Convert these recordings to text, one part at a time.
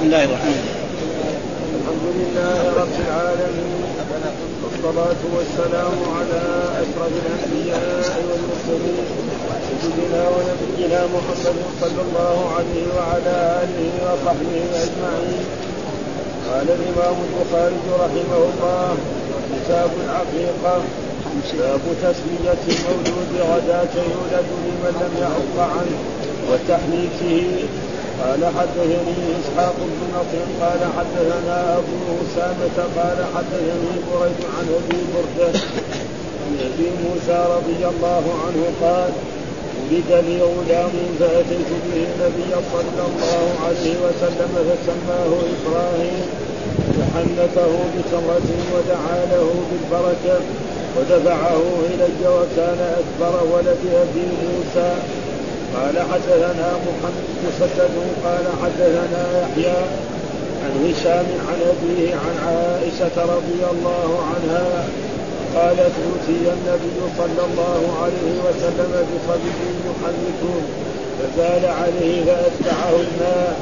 بسم الله الرحمن الرحيم. الحمد لله رب العالمين والصلاة والسلام على أشرف الأنبياء والمرسلين سيدنا ونبينا محمد صلى الله عليه وعلى آله وصحبه أجمعين. قال الإمام البخاري رحمه الله كتاب العقيقة باب تسمية المولود غداة يولد لمن لم يعق عنه وتحنيكه قال حدثني إسحاق بن نصر قال حدثنا أبو أسامة قال حدثني بريد عن أبي بردة عن أبي موسى رضي الله عنه قال ولد لي غلام فأتيت به النبي صلى الله عليه وسلم فسماه إبراهيم وحنته بتمرة ودعا له بالبركة ودفعه إلي وكان أكبر ولد أبي موسى قال حدثنا محمد مسدد قال حدثنا يحيى عن هشام عن أبيه عن عائشة رضي الله عنها قالت أوتي النبي صلى الله عليه وسلم بصبي يحنك فزال عليه فأتبعه الماء.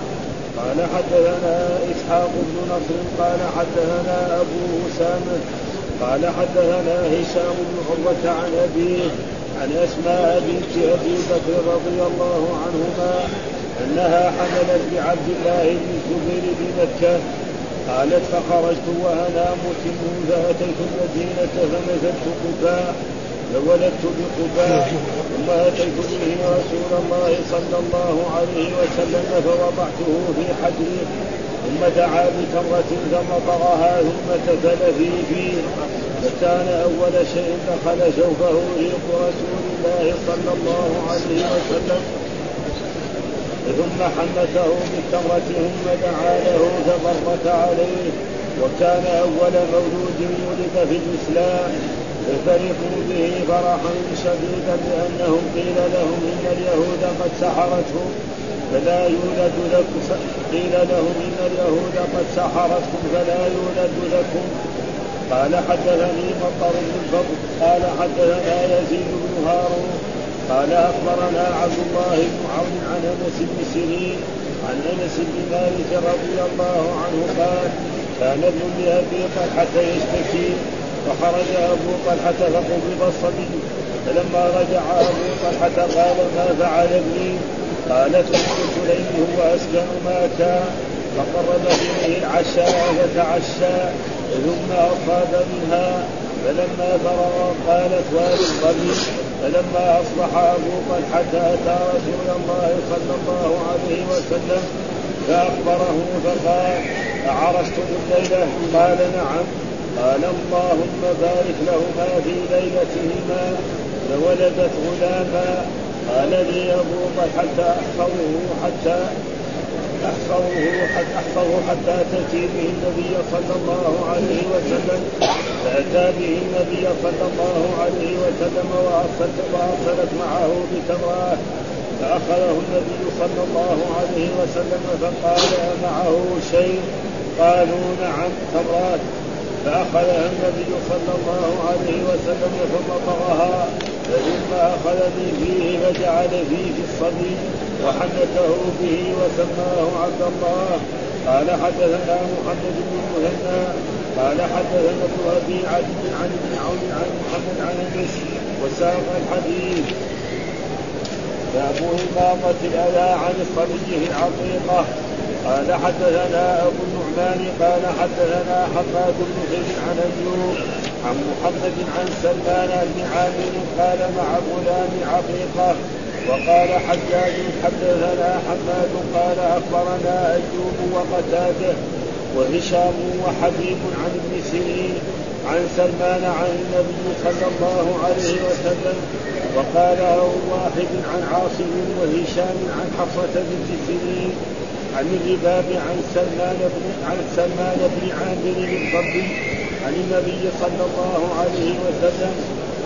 قال حدثنا إسحاق بن نصر قال حدثنا أبو أسامة قال حدثنا هشام بن عروة عن أبيه عن أسماء بنت أبي بكر رضي الله عنهما أنها حملت بعبد الله بن الزبير بمكه قالت فخرجت وأنا مسلم فأتيت المدينة فنزلت قباء فولدت بقباء ثم أتيت به رسول الله صلى الله عليه وسلم فوضعته في حجره ثم دعا بتمرة فمطرها ثم تفل في فيه. فكان أول شيء دخل شوفه ريق رسول الله صلى الله عليه وسلم. ثم حنته بالتمرة ثم دعا له فضرت عليه. وكان أول مولود ولد في الإسلام. ففرحوا به فرحا شديدا لأنهم قيل لهم إن اليهود قد سحرته فلا يولد لكم قيل لهم إن اليهود قد سحرتكم فلا يولد لكم. قال حدثني مطر بن الفضل قال حدثنا يزيد بن هارون قال أخبرنا عبد الله بن عون عن أنس بن سيرين عن أنس بن مالك رضي الله عنه قال كان ابن لابي طلحة يشتكي فخرج أبو طلحة فقبض الصبي فلما رجع أبو طلحة قال ما فعل ابني؟ قالت أم سليم هو اسكن ما كان. فقرب اليه العشاء فتعشى ثم أصاب منها فلما فرغ قالت والد الصبي فلما أصبح أبو طلحة أتى رسول الله صلى الله عليه وسلم فأخبره فقال أعرستم الليلة قال نعم. قال اللهم بارك لهما في ليلتهما. فولدت غلاما. قال لي أبو طلحة أحفظه حتى احفظه حتى احفظه حتى تاتي به النبي صلى الله عليه وسلم فاتى به النبي صلى الله عليه وسلم وارسلت معه بتمرات فاخذه النبي صلى الله عليه وسلم فقال معه شيء قالوا نعم تمرات فأخذها النبي صلى الله عليه وسلم ثم طغها ثم أخذ من فيه فجعل فيه في الصبي وحدثه به وسماه عبد الله. قال حدثنا محمد بن مهنا. قال حدثنا ابن أبي عبد عن ابن عون عن محمد عن أنس وساق الحديث. باب إماطة الأذى عن في العقيقة. قال حدثنا أبو النعمان قال حدثنا حماد بن زيد عن أيوب عن محمد عن سلمان بن عامر قال مع غلام عقيقة وقال حجاج حدثنا حماد قال أخبرنا أيوب وقتاده وهشام وحبيب عن ابن سيرين عن سلمان عن النبي صلى الله عليه وسلم وقال واحد عن عاصم وهشام عن حفصة بنت سيرين عن الرباب عن سلمان بن عن سلمان بن عامر الضبي عن النبي صلى الله عليه وسلم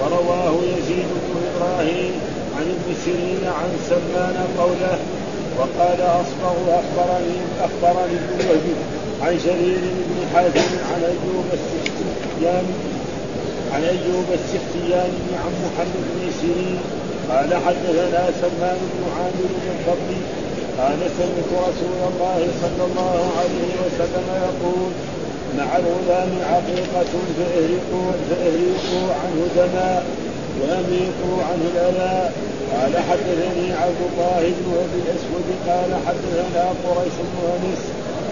ورواه يزيد بن إبراهيم عن ابن سيرين عن سلمان قوله وقال أصبغ اخبرني أخبرني ابن وهب عن شرير بن حازم عن أيوب السختياني عن أيوب السختياني عن محمد بن سيرين قال حدثنا سلمان بن عامر بن الضبي قال سمعت رسول الله صلى الله عليه وسلم يقول مع الغلام عقيقة فإهرقوا فإهرقوا عنه دماء وأميقوا عنه الأذى قال حدثني عبد الله بن أبي الاسود قال حدثنا قريش بن أنس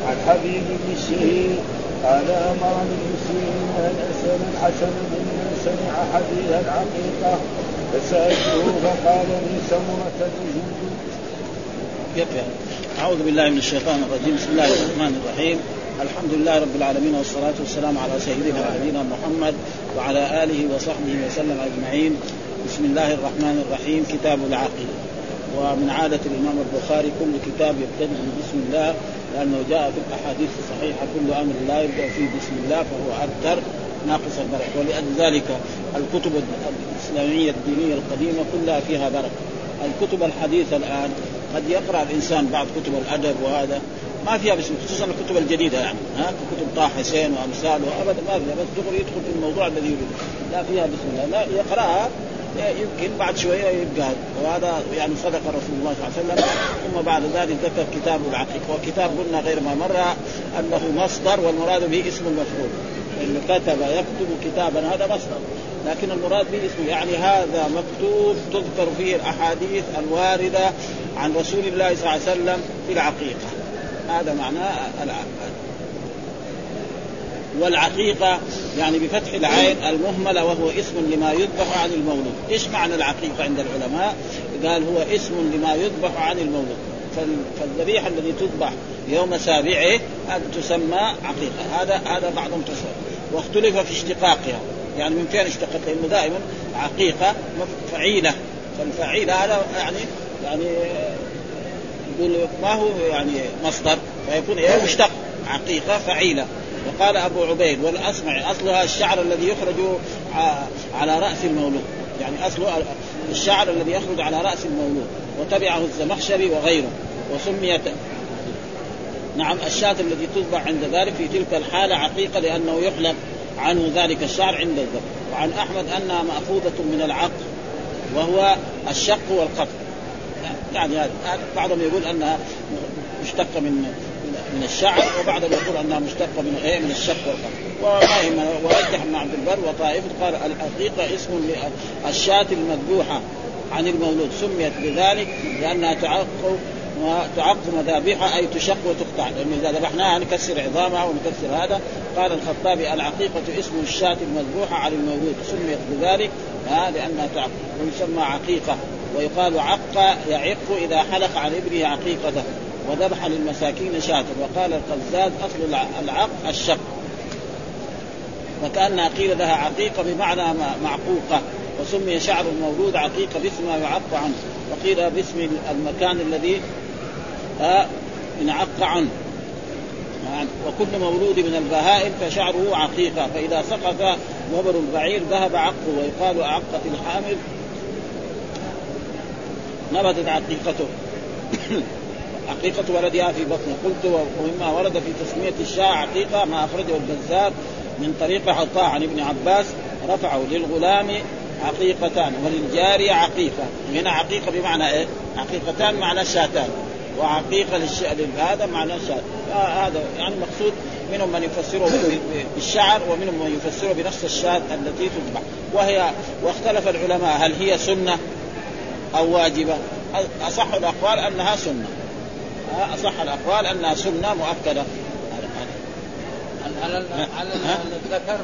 عن حبيب بن الشهيد قال أمرني المسلمين أن أسأل الحسن ممن سمع حديث العقيقة فسألته فقال لي سمرة الجند يكفي. أعوذ بالله من الشيطان الرجيم. بسم الله الرحمن الرحيم. الحمد لله رب العالمين والصلاة والسلام على سيدنا ونبينا محمد وعلى آله وصحبه وسلم أجمعين. بسم الله الرحمن الرحيم. كتاب العقيدة ومن عادة الإمام البخاري كل كتاب يبتدئ بسم الله لأنه جاء في الأحاديث الصحيحة كل أمر لا يبدأ فيه بسم الله فهو أكثر ناقص البركة. ولأجل ذلك الكتب الإسلامية الدينية القديمة كلها فيها بركة. الكتب الحديثة الآن قد يقرأ الإنسان بعض كتب الأدب وهذا ما فيها بسم خصوصا الكتب الجديدة يعني ها؟ كتب طه حسين وأمثاله ابدا ما فيها بس دغري يدخل في الموضوع الذي يريد لا فيها بسم الله. لا يقراها يمكن بعد شوية يبقى وهذا يعني صدق رسول الله صلى الله عليه وسلم. ثم بعد ذلك ذكر كتاب العقيق وكتاب قلنا غير ما مر أنه مصدر والمراد به اسم المفعول انه كتب يكتب كتابا هذا مصدر. لكن المراد به اسمه يعني هذا مكتوب تذكر فيه الأحاديث الواردة عن رسول الله صلى الله عليه وسلم في العقيقة. هذا معناه العقيقه والعقيقة يعني بفتح العين المهملة وهو اسم لما يذبح عن المولود. إيش معنى العقيقة عند العلماء؟ قال هو اسم لما يذبح عن المولود. فالذبيحة الذي تذبح يوم سابعه تسمى عقيقة. هذا هذا بعضهم تصور واختلف في اشتقاقها. يعني من فين اشتقت لأنه دائما عقيقة فعيلة. فالفعيلة هذا يعني يعني يقول ما هو يعني مصدر فيكون إيه؟ مشتق عقيقة فعيلة. وقال أبو عبيد والاصمع أصلها الشعر الذي يخرج على رأس المولود. يعني أصله الشعر الذي يخرج على رأس المولود. وتبعه الزمخشري وغيره. وسميت نعم الشاة التي تذبح عند ذلك في تلك الحالة عقيقة لأنه يحلق عنه ذلك الشعر عند الذبح وعن أحمد أنها مأخوذة من العق وهو الشق والقطع. يعني بعضهم يقول أنها مشتقة من من الشعر وبعضهم يقول أنها مشتقة من إيه من الشق والقطع ورجح ابن عبد البر وطائفه قال الحقيقة اسم للشاة المذبوحه عن المولود. سميت بذلك لأنها تعق وتعق مذابحها أي تشق وتقطع. لأنه إذا ذبحناها نكسر عظامها ونكسر هذا. قال الخطابي العقيقه اسم الشاة المذبوحة عن المولود. سميت بذلك لأنها تعق ويسمى عقيقة. ويقال عق يعق إذا حلق عن ابنه عقيقته وذبح للمساكين شاة. وقال القزاز أصل العق الشق. وكأنها قيل لها عقيقة بمعنى معقوقة. وسمي شعر المولود عقيقة باسم ما يعق عنه. وقيل باسم المكان الذي انعق عنه. وكل مولود من البهائم فشعره عقيقة. فإذا سقط وبر البعير ذهب عقه. ويقال أعقت الحامل نبتت عقيقته. عقيقة ولدها في بطنه. قلت ومما ورد في تسمية الشاة عقيقة ما أخرجه البزار من طريق عطاء عن ابن عباس رفعه للغلام عقيقتان وللجارية عقيقة. هنا عقيقة بمعنى إيه؟ عقيقتان معنى شاتان وعقيقة للش... هذا معنى شات هذا يعني مقصود منهم من يفسره بالشعر ومنهم من يفسره بنفس الشاة التي تذبح وهي واختلف العلماء هل هي سنة؟ أو واجبة. أصح الأقوال أنها سنة. أصح الأقوال أنها سنة مؤكدة. على على الذكر.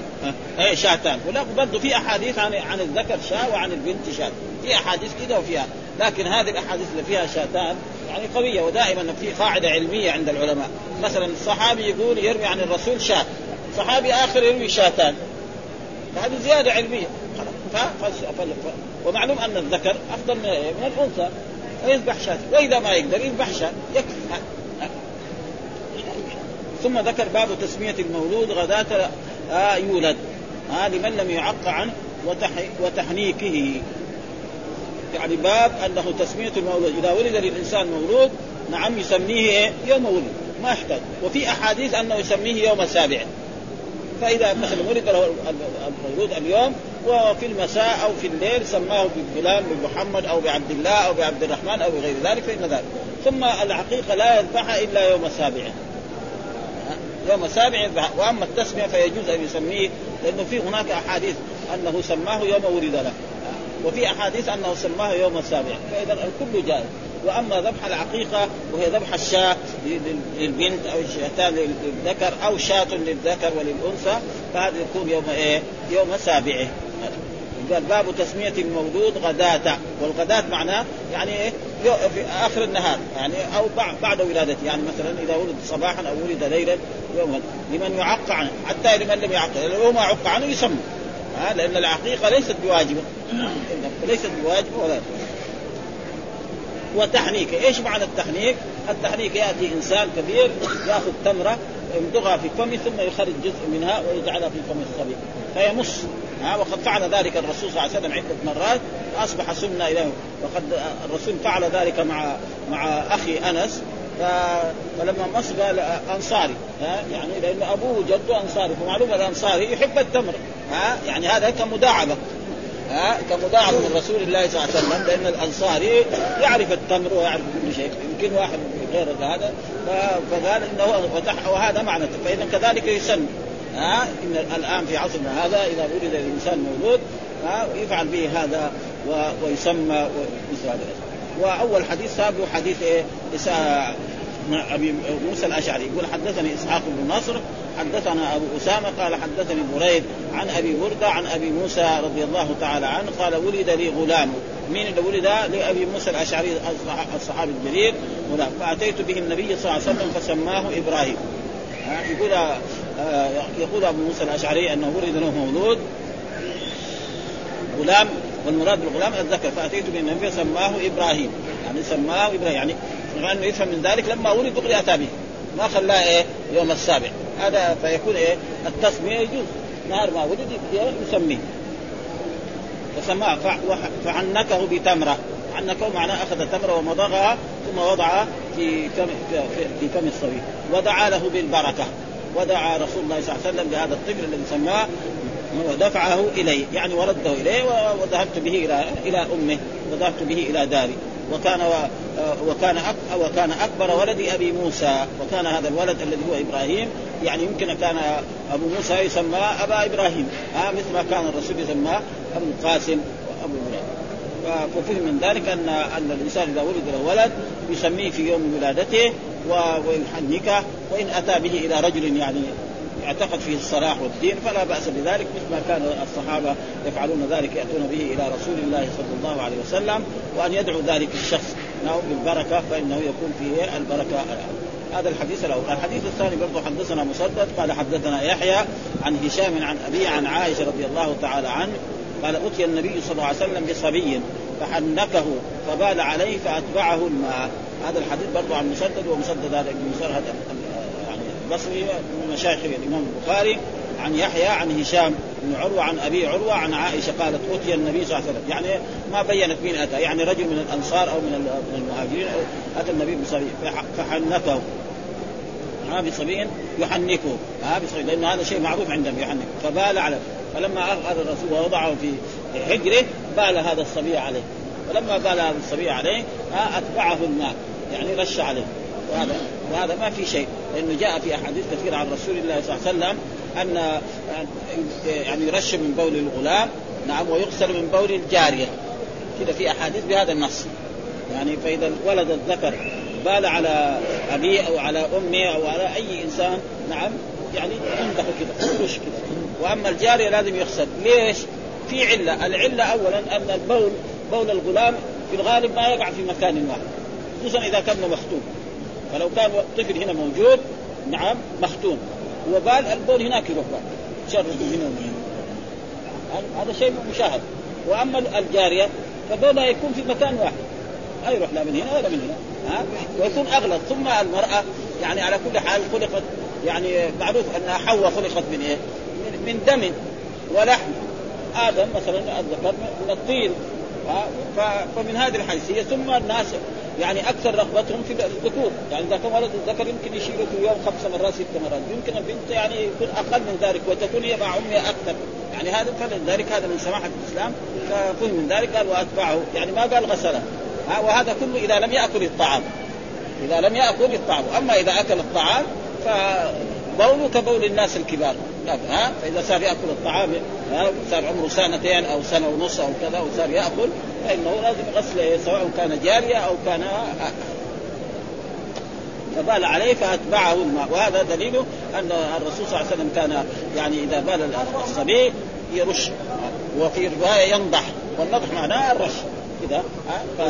اي شاتان. ولا برضه في أحاديث عن عن الذكر شاة وعن البنت شاة. في أحاديث كده وفيها. لكن هذه الأحاديث اللي فيها شاتان يعني قوية ودائما في قاعدة علمية عند العلماء. مثلا الصحابي يقول يروي عن الرسول شاة. صحابي آخر يروي شاتان. هذه زيادة علمية. ومعلوم أن الذكر أفضل من الأنثى. فيذبح شاة وإذا ما يقدر يذبح شاة يكفي. ثم ذكر باب تسمية المولود غداة آه يولد. آه لمن لم يعق عنه وتحنيكه. يعني باب أنه تسمية المولود. إذا ولد للإنسان مولود نعم يسميه إيه؟ يوم ولد. ما يحتاج. وفي أحاديث أنه يسميه يوم سابع فإذا مثلا ولد له المولود اليوم وفي المساء أو في الليل سماه بفلان بمحمد أو بعبد الله أو بعبد الرحمن أو بغير ذلك فإن ذلك. ثم العقيقة لا يذبحها إلا يوم سابعه يوم السابع يذبح. وأما التسمية فيجوز أن يسميه لأنه في هناك أحاديث أنه سماه يوم ولد له. وفي أحاديث أنه سماه يوم السابع. فإذا الكل جائز. وأما ذبح العقيقة وهي ذبح الشاة للبنت أو الشاتان للذكر أو شاة للذكر وللأنثى فهذا يكون يوم إيه؟ يوم سابعه. قال باب تسمية المولود غداة. والغداة معناه يعني إيه؟ في آخر النهار. يعني أو بعد ولادته. يعني مثلا إذا ولد صباحا أو ولد ليلا يوما. لمن يعق عنه. حتى لمن لم يعق. لو ما عق عنه يسمى. ها؟ لأن العقيقة ليست بواجبة. ليست بواجبة ولا وتحنيك. إيش معنى التحنيك؟ التحنيك يأتي إنسان كبير يأخذ تمرة يمضغها في فمه ثم يخرج جزء منها ويجعلها في فم الصبي فيمص. ها وقد فعل ذلك الرسول صلى الله عليه وسلم عدة مرات. أصبح سنة اليه وقد الرسول فعل ذلك مع مع أخي أنس. فلما مص قال أنصاري. ها يعني لأن أبوه وجده أنصاري. فمعلوم الأنصاري يحب التمر. ها يعني هذا كمداعبة. ها كمداعبة من رسول الله صلى الله عليه وسلم لأن الأنصاري يعرف التمر ويعرف كل شيء. يمكن واحد غير هذا فقال إنه فتح وهذا معنى فإذا كذلك يسن ها إن الآن في عصرنا هذا إذا ولد الإنسان مولود ها يفعل به هذا ويسمى هذا. وأول حديث سابه حديث إيه؟ أبي موسى الأشعري يقول حدثني إسحاق بن نصر حدثنا أبو أسامة قال حدثني بريد عن أبي برده عن أبي موسى رضي الله تعالى عنه قال ولد لي غلام مين اللي ولد لابي موسى الأشعري الصحابي الجليل فاتيت به النبي صلى الله عليه وسلم فسماه إبراهيم. يقول آه، يقول أبو موسى الأشعري أنه ولد له مولود غلام والمراد بالغلام الذكر فأتيت به النبي سماه إبراهيم. يعني سماه إبراهيم يعني انه يفهم من ذلك لما ولد دغري اتى به ما خلاه إيه؟ يوم السابع. هذا فيكون إيه؟ التسمية يجوز. نهار ما ولد يسميه. فسماه فعنكه بتمرة. عنكه معناه أخذ تمرة ومضغها ثم وضعها في فم في فم الصبي. ودعا له بالبركة. ودعا رسول الله صلى الله عليه وسلم بهذا الطفل الذي سماه ودفعه إليه. يعني ورده إليه وذهبت به إلى إلى أمه. وذهبت به إلى داري. وكان وكان وكان أكبر ولد أبي موسى. وكان هذا الولد الذي هو إبراهيم. يعني يمكن كان أبو موسى يسمى أبا إبراهيم. ها مثل ما كان الرسول يسمى أبو القاسم وأبو إبراهيم ففهم من ذلك ان أن الإنسان إذا ولد له ولد يسميه في يوم ولادته ويحنكه وإن أتى به إلى رجل يعني اعتقد فيه الصلاح والدين فلا بأس بذلك. مثل ما كان الصحابة يفعلون ذلك يأتون به إلى رسول الله صلى الله عليه وسلم وأن يدعو ذلك الشخص. له بالبركة فإنه يكون فيه البركة. هذا الحديث الأول، الحديث الثاني برضه حدثنا مسدد قال حدثنا يحيى عن هشام عن ابي عن عائشة رضي الله تعالى عنه قال أتي النبي صلى الله عليه وسلم بصبي فحنكه فبال عليه فأتبعه الماء. هذا الحديث برضه عن مسدد ومسدد هذا ابن هذا يعني البصري من مشايخ الامام البخاري عن يحيى عن هشام بن عروة عن أبي عروة عن عائشة قالت أتي النبي صلى الله عليه وسلم. يعني ما بينت مين أتى. يعني رجل من الأنصار أو من المهاجرين أتى النبي بصبي فحنكه. ها بصبي يحنكه ها بصبي لأن هذا شيء معروف عندهم يحنك فبال على فلما اخذ الرسول ووضعه في حجره بال هذا الصبي عليه. فلما بال هذا الصبي عليه أتبعه الماء يعني رش عليه. وهذا وهذا ما في شيء. لأنه جاء في أحاديث كثيرة عن رسول الله صلى الله عليه وسلم أن يعني يرش من بول الغلام نعم ويغسل من بول الجارية. كذا في أحاديث بهذا النص. يعني فإذا الولد الذكر بال على ابيه أو على امه أو على أي إنسان نعم يعني ينضح كذا يرش كذا. وأما الجارية لازم يغسل ليش؟ في علة، العلة اولا أن البول بول الغلام في الغالب ما يقع في مكان واحد خصوصا إذا كان مختوم. فلو كان طفل هنا موجود نعم مختوم. وبال البول هناك يروح بال شرب هنا وهنا. هذا شيء مشاهد. وأما الجارية فبولها يكون في مكان واحد. يروح لا من هنا ولا من هنا. ها؟ ويكون أغلط. ثم المرأة يعني على كل حال خلقت يعني معروف انها حواء خلقت من إيه؟ من دم ولحم. آدم مثلا الذكر من الطين. فمن هذه الحيثية ثم الناس يعني أكثر رغبتهم في الذكور. يعني إذا كان ولد الذكر يمكن يشيله في يوم خمس مرات ست مرات. يمكن البنت يعني يكون أقل من ذلك وتكون هي مع أمها أكثر. يعني هذا فلذلك هذا من سماحة الإسلام. ففهم من ذلك قال وأتبعه. يعني ما قال غسله. وهذا كله إذا لم يأكل الطعام. إذا لم يأكل يطعمه أما إذا أكل الطعام فبوله كبول الناس الكبار. ها فإذا صار يأكل الطعام صار عمره سنتين أو سنة ونص أو كذا وصار يأكل فإنه لازم غسله سواء كان جارية أو كان فبال عليه فأتبعه الماء. وهذا دليله أن الرسول صلى الله عليه وسلم كان يعني إذا بال الصبي يرش وفي رواية ينضح والنضح معناه الرش. كذا ف...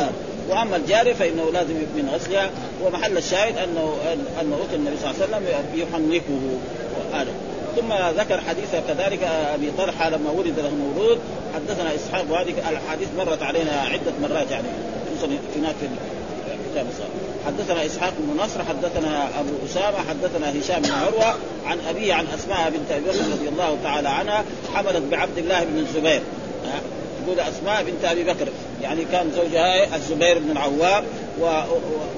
وأما الجاري فإنه لازم من غسلها ومحل الشاهد انه انه اتى النبي صلى الله عليه وسلم يحنكه. هذا. ثم ذكر حديث كذلك أبي طلحة لما ولد له مولود حدثنا إسحاق وهذه الأحاديث مرت علينا عدة مرات يعني خصوصا هناك في كتاب حدثنا إسحاق بن نصر حدثنا أبو أسامة حدثنا هشام بن عروة عن أبيه عن أسماء بنت أبي بكر رضي الله تعالى عنها حملت بعبد الله بن الزبير. تقول أسماء بنت أبي بكر. يعني كان زوجها الزبير بن العوام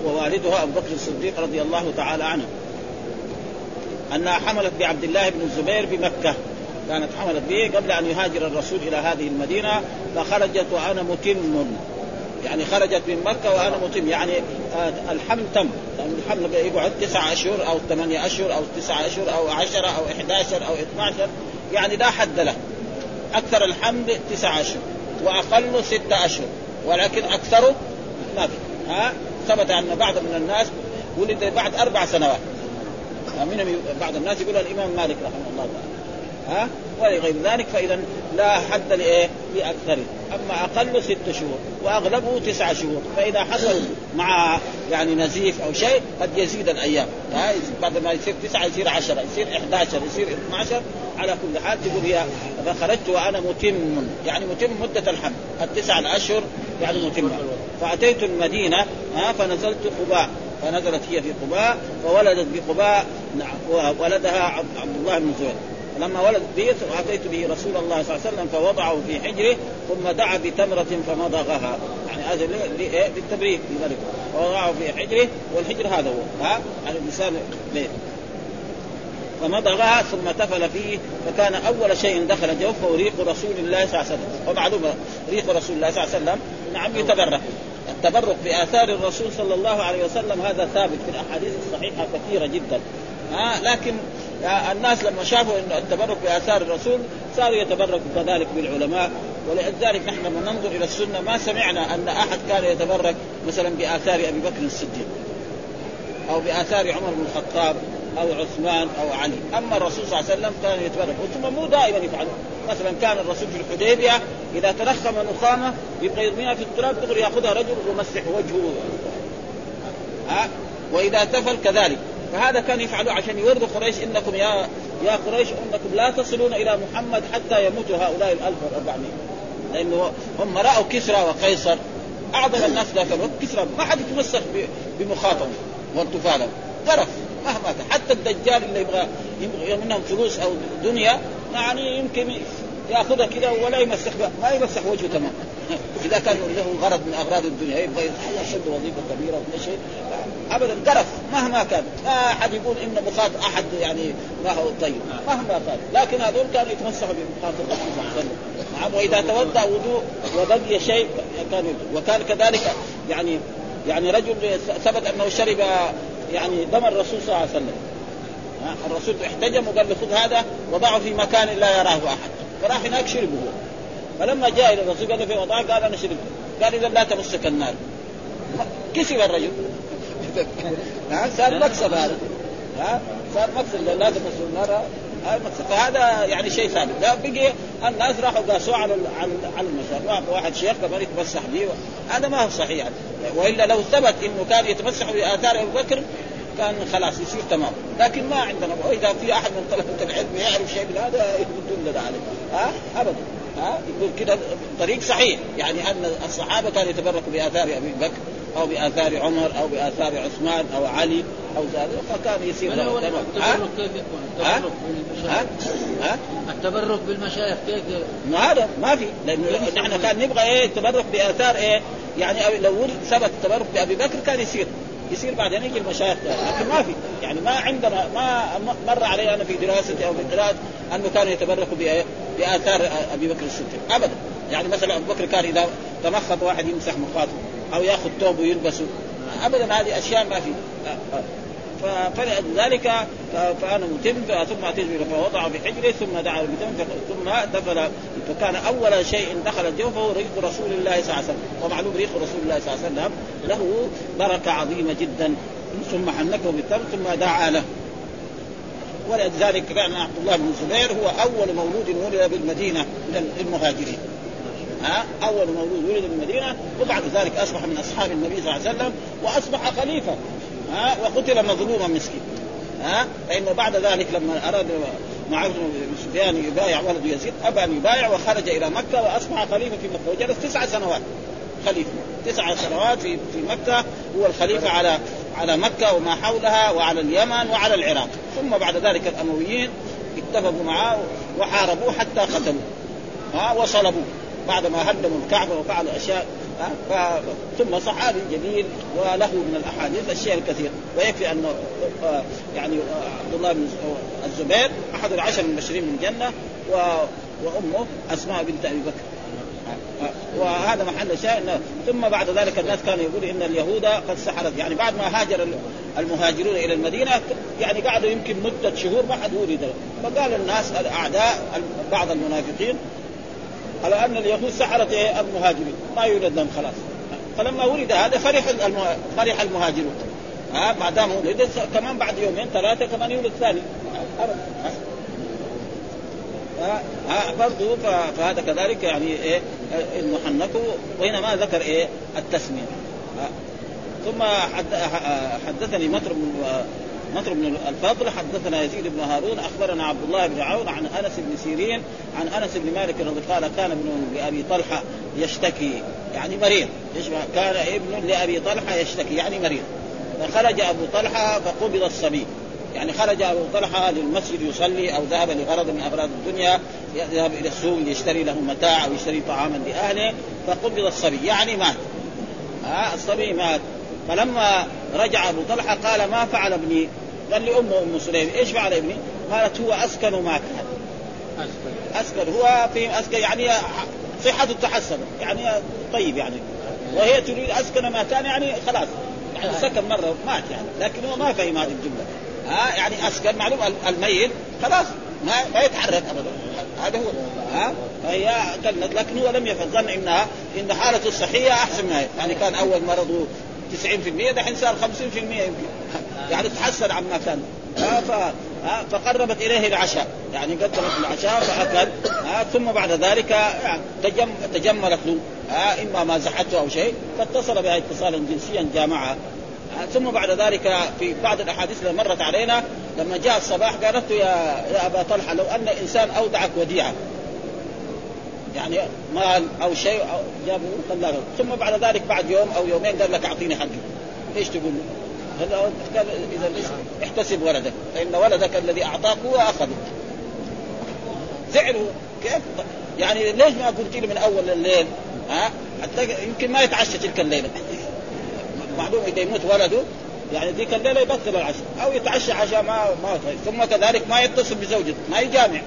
ووالدها أبو بكر الصديق رضي الله تعالى عنه. أنها حملت بعبد الله بن الزبير بمكة. كانت حملت به قبل أن يهاجر الرسول إلى هذه المدينة فخرجت وأنا متم. يعني خرجت من مكة وأنا متم. يعني آه، الحمل تم. الحمل يقعد تسعة أشهر أو ثمانية أشهر أو تسعة أشهر أو عشرة أو 11 أو 12 يعني لا حد له. أكثر الحمل تسعة أشهر. وأقله ستة أشهر ولكن أكثره ما في. ها؟ ثبت أن بعض من الناس ولد بعد أربع سنوات. من بعض الناس يقول الإمام مالك رحمه الله تعالى. ها؟ ولغير ذلك فإذا لا حد لإيه؟ لاكثره، أما أقل ست شهور واغلبه تسعة شهور، فإذا حصل مع يعني نزيف أو شيء قد يزيد الأيام، ها؟ بعد ما يصير تسعة يصير عشرة، يصير 11 يصير 12 على كل حال تقول هي فخرجت وأنا متم يعني متم مدة الحمل، التسعة الأشهر يعني متمه، فأتيت المدينة ها فنزلت قباء فنزلت هي في قباء فولدت بقباء ولدها عبد الله بن زبير فلما ولد به اتيت به رسول الله صلى الله عليه وسلم فوضعه في حجره ثم دعا بتمرة فمضغها يعني هذا للتبريد لذلك. فوضعه في حجره والحجر هذا هو ها يعني اللسان ليه فمضغها ثم تفل فيه فكان أول شيء دخل جوفه ريق رسول الله صلى الله عليه وسلم. ومعلومه ريق رسول الله صلى الله عليه وسلم. نعم يتبرك. التبرك بآثار الرسول صلى الله عليه وسلم هذا ثابت في الأحاديث الصحيحة كثيرة جدا. ها لكن الناس لما شافوا انه التبرك بآثار الرسول صاروا يتبركوا كذلك بالعلماء. ولذلك نحن لما ننظر إلى السنة ما سمعنا أن أحد كان يتبرك مثلا بآثار أبي بكر الصديق أو بآثار عمر بن الخطاب. أو عثمان أو علي، أما الرسول صلى الله عليه وسلم كان يتبرك. ثم مو دائما يفعل مثلا كان الرسول في الحديبية إذا تنخم نخامة يبقى يرميها في التراب دغري يأخذها رجل ويمسح وجهه. ها؟ وإذا تفل كذلك. فهذا كان يفعله عشان يوروا قريش إنكم يا يا قريش إنكم لا تصلون إلى محمد حتى يموتوا هؤلاء ال 1400 لأنه هم رأوا كسرى وقيصر. أعظم الناس ذاك الوقت. كسرى. ما حد يتمسك بمخاطبة. وانتفاله قرف مهما كان حتى الدجال اللي يبغى يبغى منهم فلوس أو دنيا يعني يمكن يأخذها كذا ولا يمسح ما يمسح وجهه تمام إذا كان له غرض من أغراض الدنيا يبغى يشد وظيفة كبيرة ولا شيء. ابدا قرف مهما كان. ما أحد يقول إن مخاط أحد يعني ما هو طيب. مهما كان. لكن هذول كانوا يتمسحوا بمخاط الرسول صلى الله عليه وسلم. نعم وإذا توضا وضوء وبقي شيء كان وكان كذلك يعني يعني رجل ثبت أنه شرب يعني دم الرسول صلى الله عليه وسلم. الرسول احتجم وقال له خذ هذا وضعه في مكان لا يراه أحد. فراح هناك شربه فلما جاء إلى الرسول قال له في وضعه؟ قال أنا شربت. قال إذا لا تمسك النار. كسب الرجل. صار مكسب هذا. ها صار مكسب. لا تمسك النار. فهذا يعني شيء ثابت لا بقي الناس راحوا قاسوا على على المشهد واحد شيخ كمان يتمسح به. هذا ما هو صحيح. يعني. وإلا لو ثبت إنه كان يتمسح بآثار أبو بكر كان خلاص يصير تمام. لكن ما عندنا. وإذا في أحد من طلبة العلم يعرف شيء من هذا يدل عليه. ها؟ ابدا. ها؟ يقول كده طريق صحيح. يعني أن الصحابة كانوا يتبركوا بآثار أبي بكر. أو بآثار عمر أو بآثار عثمان أو علي أو ذلك فكان يصير له التبرك كيف يكون؟ التبرك بالمشايخ. ها؟ التبرك بالمشايخ كيف ما هذا ما في. لأنه نحن كان نبغى إيه التبرك بآثار إيه يعني لو ثبت التبرك بأبي بكر كان يصير. يصير بعدين يجي المشايخ. لكن ما في. يعني ما عندنا ما مر علي أنا في دراستي أو في قراءتي أنه كانوا يتبركوا بآثار أبي بكر الصديق. ابدا. يعني مثلا أبو بكر كان إذا تمخض واحد يمسح مخاطه أو يأخذ ثوب ويلبسه. ابدا هذه أشياء ما في. فلذلك فأنا متم ثم أتيت فوضع في حجره ثم دعا بتم ثم دفن فكان أول شيء دخل الجو فهو ريق رسول الله صلى الله عليه وسلم. ومعلوم ريق رسول الله صلى الله عليه وسلم له بركة عظيمة جدا. ثم حنكه بالتم ثم دعا له. ولذلك كان عبد الله بن الزبير هو أول مولود ولد بالمدينة من المهاجرين. ها أول مولود ولد بالمدينة وبعد ذلك أصبح من أصحاب النبي صلى الله عليه وسلم وأصبح خليفة ها وقتل مظلوما مسكين ها فانه بعد ذلك لما أراد معاويه بن سفيان يبايع ولد يزيد أبى أن يبايع وخرج إلى مكة وأصبح خليفة في مكة وجلس تسع سنوات خليفة تسع سنوات في في مكة هو الخليفة على على مكة وما حولها وعلى اليمن وعلى العراق ثم بعد ذلك الأمويين اتفقوا معه وحاربوه حتى قتلوه ها وصلبوه. بعد ما هدموا الكعبة وفعلوا أشياء ثم صحابي جليل وله من الأحاديث الشيء الكثير ويكفي أن آه، يعني آه، عبد الله بن الزبير أحد العشر المبشرين من الجنة وأمه أسماء بنت أبي بكر. وهذا محل شاهد ثم بعد ذلك الناس كانوا يقولوا إن اليهود قد سحرت. يعني بعد ما هاجر المهاجرون إلى المدينة يعني قعدوا يمكن مدة شهور ما حد ولد. فقال الناس الأعداء بعض المنافقين على أن اليهود سحرت المهاجرين. ما يولد لهم خلاص. فلما ولد هذا فرح فرح المهاجرون. ها ما دام ولد كمان بعد يومين ثلاثة كمان يولد ثاني. برضه فهذا كذلك يعني إيه؟ إنه حنكه وهنا ما ذكر إيه؟ التسمية. ثم حدثني مطر نصر بن الفضل حدثنا يزيد بن هارون أخبرنا عبد الله بن عون عن أنس بن سيرين عن أنس بن مالك رضي قال كان ابن لأبي طلحة يشتكي يعني مريض. كان ابن لأبي طلحة يشتكي يعني مريض. فخرج أبو طلحة فقبض الصبي. يعني خرج أبو طلحة للمسجد يصلي أو ذهب لغرض من أغراض الدنيا يذهب إلى السوق يشتري له متاع أو يشتري طعاما لأهله فقبض الصبي. يعني مات. ها الصبي مات. فلما رجع أبو طلحة قال ما فعل ابني؟ قال لامه أم سليم إيش فعل ابني؟ قالت هو أسكن ما كان أسكن. هو في أسكن يعني صحته تحسن. يعني طيب يعني. وهي تريد أسكن ما كان يعني خلاص. يعني سكن مرة مات يعني. لكن هو ما فهم هذه الجملة. ها؟ يعني أسكن معلوم الميت خلاص. ما ما يتحرك ابدا. هذا هو. ها؟ فهي كلت لكن هو لم يفهم. انها إن حالته الصحيه أحسن منها يعني كان أول مرضه 90% دحين صار 50% يمكن. يعني تحسن عما كان. ف... فقربت إليه العشاء. يعني قدمت العشاء فأكل. ثم بعد ذلك تجم... تجملت له. إما ما زحته أو شيء فاتصل بها اتصالا جنسيا جامعها ثم بعد ذلك في بعض الأحاديث اللي مرت علينا لما جاء الصباح قالت يا يا أبا طلحة لو أن إنسان أودعك وديعة. يعني مال أو شيء أو جابه خلاه ثم بعد ذلك بعد يوم أو يومين قال لك أعطيني حقي. إيش تقول؟ له؟ قال إذا احتسب ولدك. فإن ولدك الذي أعطاك هو أخذه. زعلوا كيف؟ يعني ليش ما قلت لي من أول الليل؟ ها؟ يمكن ما يتعشى تلك الليلة. معلوم إذا يموت ولده يعني ذيك الليلة يبطل العشاء أو يتعشى عشاء ما ما ثم كذلك ما يتصل بزوجته ما يجامع.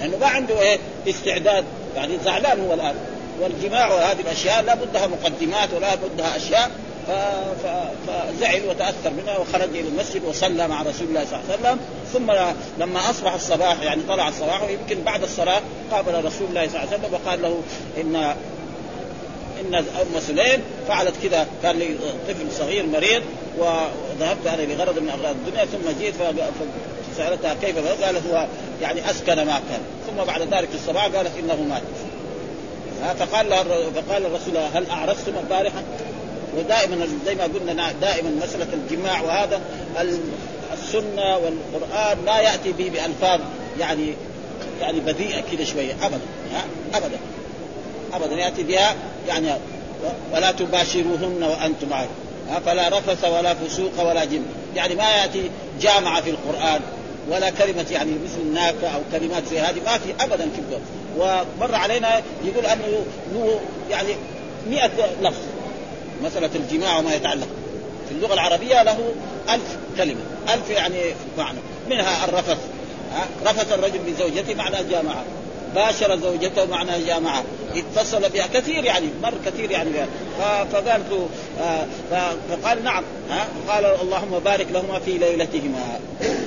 لأنه ما عنده إيه؟ استعداد. يعني زعلان هو الآن. والجماع وهذه الأشياء لا بدها مقدمات ولا بدها أشياء. فزعل وتأثر منها وخرج إلى المسجد وصلى مع رسول الله صلى الله عليه وسلم. ثم لما أصبح الصباح يعني طلع الصباح ويمكن بعد الصلاة قابل رسول الله صلى الله عليه وسلم وقال له ان إن أم سليم فعلت كذا. كان لي طفل صغير مريض وذهبت أنا لغرض من أغراض الدنيا ثم جيت فسالتها كيف قالت هو يعني أسكن ما كان. ثم بعد ذلك في الصباح قالت إنه مات. فقال فقال الرسول هل أعرفتم البارحة؟ ودائما زي ما قلنا دائما مسألة الجماع وهذا السنة والقرآن لا يأتي به بألفاظ يعني يعني بذيئة كذا شوية. ابدا ابدا. ابدا يأتي بها يعني ولا تباشروهن وأنتم عارف فلا رفث ولا فسوق ولا جن. يعني ما يأتي جامع في القرآن ولا كلمة يعني مثل ناكة أو كلمات زي هذه ما في أبدا في القرآن ومر علينا يقول أنه له يعني مئة لفظ. مسألة الجماع وما يتعلق. في اللغة العربية له ألف كلمة. ألف يعني معنى. منها الرفث. رفث الرجل بزوجته معناه جامعة. باشر زوجته معناه جامعة اتصل بها. كثير يعني مر كثير يعني فقال آه فقال نعم قال اللهم بارك لهما في ليلتهما.